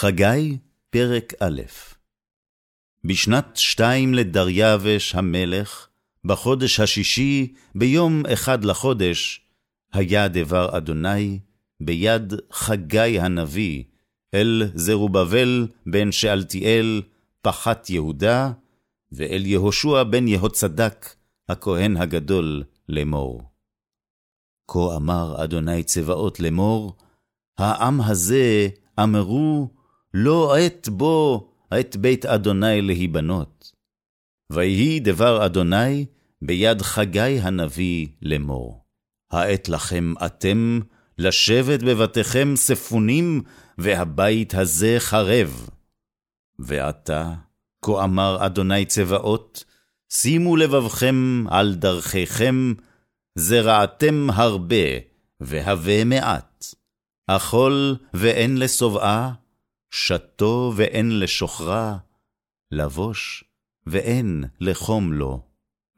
חגי, פרק א' בשנת שתיים לדריווש המלך, בחודש השישי, ביום אחד לחודש, היה דבר אדוני ביד חגי הנביא, אל זרובבל בן שאלתיאל, פחת יהודה, ואל יהושע בן יהוצדק, הכהן הגדול, לאמור. כה אמר אדוני צבאות לאמור, העם הזה אמרו, לא עת בו את בית אדוני להיבנות. ויהי דבר אדוני ביד חגי הנביא לאמור. העת לכם אתם לשבת בבתיכם ספונים, והבית הזה חרב. ועתה, כה אמר אדוני צבאות, שימו לבבכם על דרכיכם, זרעתם הרבה, והווה מעט. אכול ואין לשובעה, שתו ואין לשוכרה, לבוש ואין לחום לו,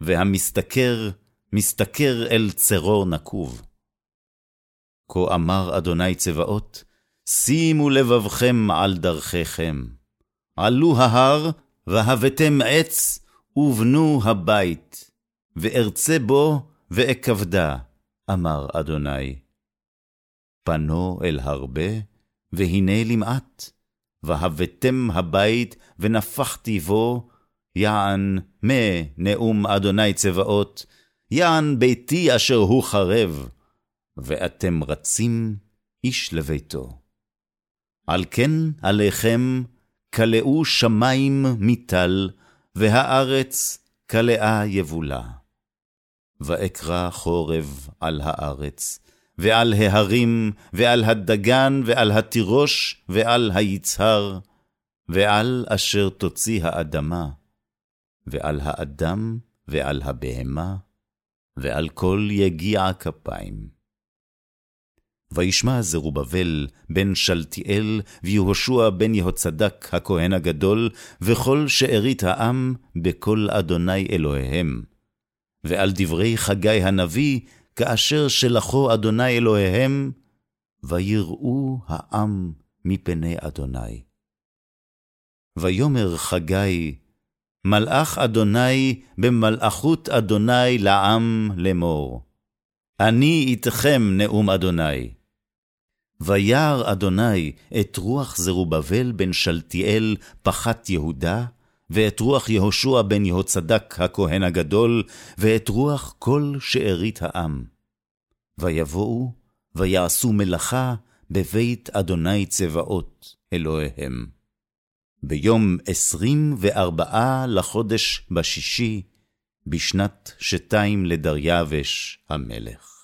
והמשתכר, משתכר אל צרור נקוב. כה אמר אדוני צבאות, שימו לבבכם על דרכיכם. עלו ההר, והבאתם עץ, ובנו הבית, וארצה בו, ואכבדה, אמר אדוני. פנו אל הרבה, והנה למעט, והבאתם הבית, ונפחתי בו, יען מה נאום אדוני צבאות, יען ביתי אשר הוא חרב, ואתם רצים איש לביתו. על כן עליכם כלאו שמים מטל, והארץ כלאה יבולה. ואקרא חורב על הארץ, ועל ההרים, ועל הדגן, ועל התירוש, ועל היצהר, ועל אשר תוציא האדמה, ועל האדם, ועל הבהמה, ועל כל יגיע כפיים. וישמע זרובבל בן שלתיאל, ויהושע בן יהוצדק הכהן הגדול, וכל שארית העם, בקול אדוני אלוהיהם. ועל דברי חגי הנביא, כאשר שלחו אדוני אלוהיהם, ויראו העם מפני אדוני. ויאמר חגי, מלאך אדוני במלאכות אדוני לעם לאמור. אני איתכם נאום אדוני. וירא אדוני את רוח זרובבל בן שלתיאל פחת יהודה, ואת רוח יהושע בן יהוצדק הכהן הגדול, ואת רוח כל שארית העם. ויבואו, ויעשו מלאכה בבית אדוני צבאות אלוהיהם. ביום עשרים וארבעה לחודש בשישי, בשנת שתיים לדריווש המלך.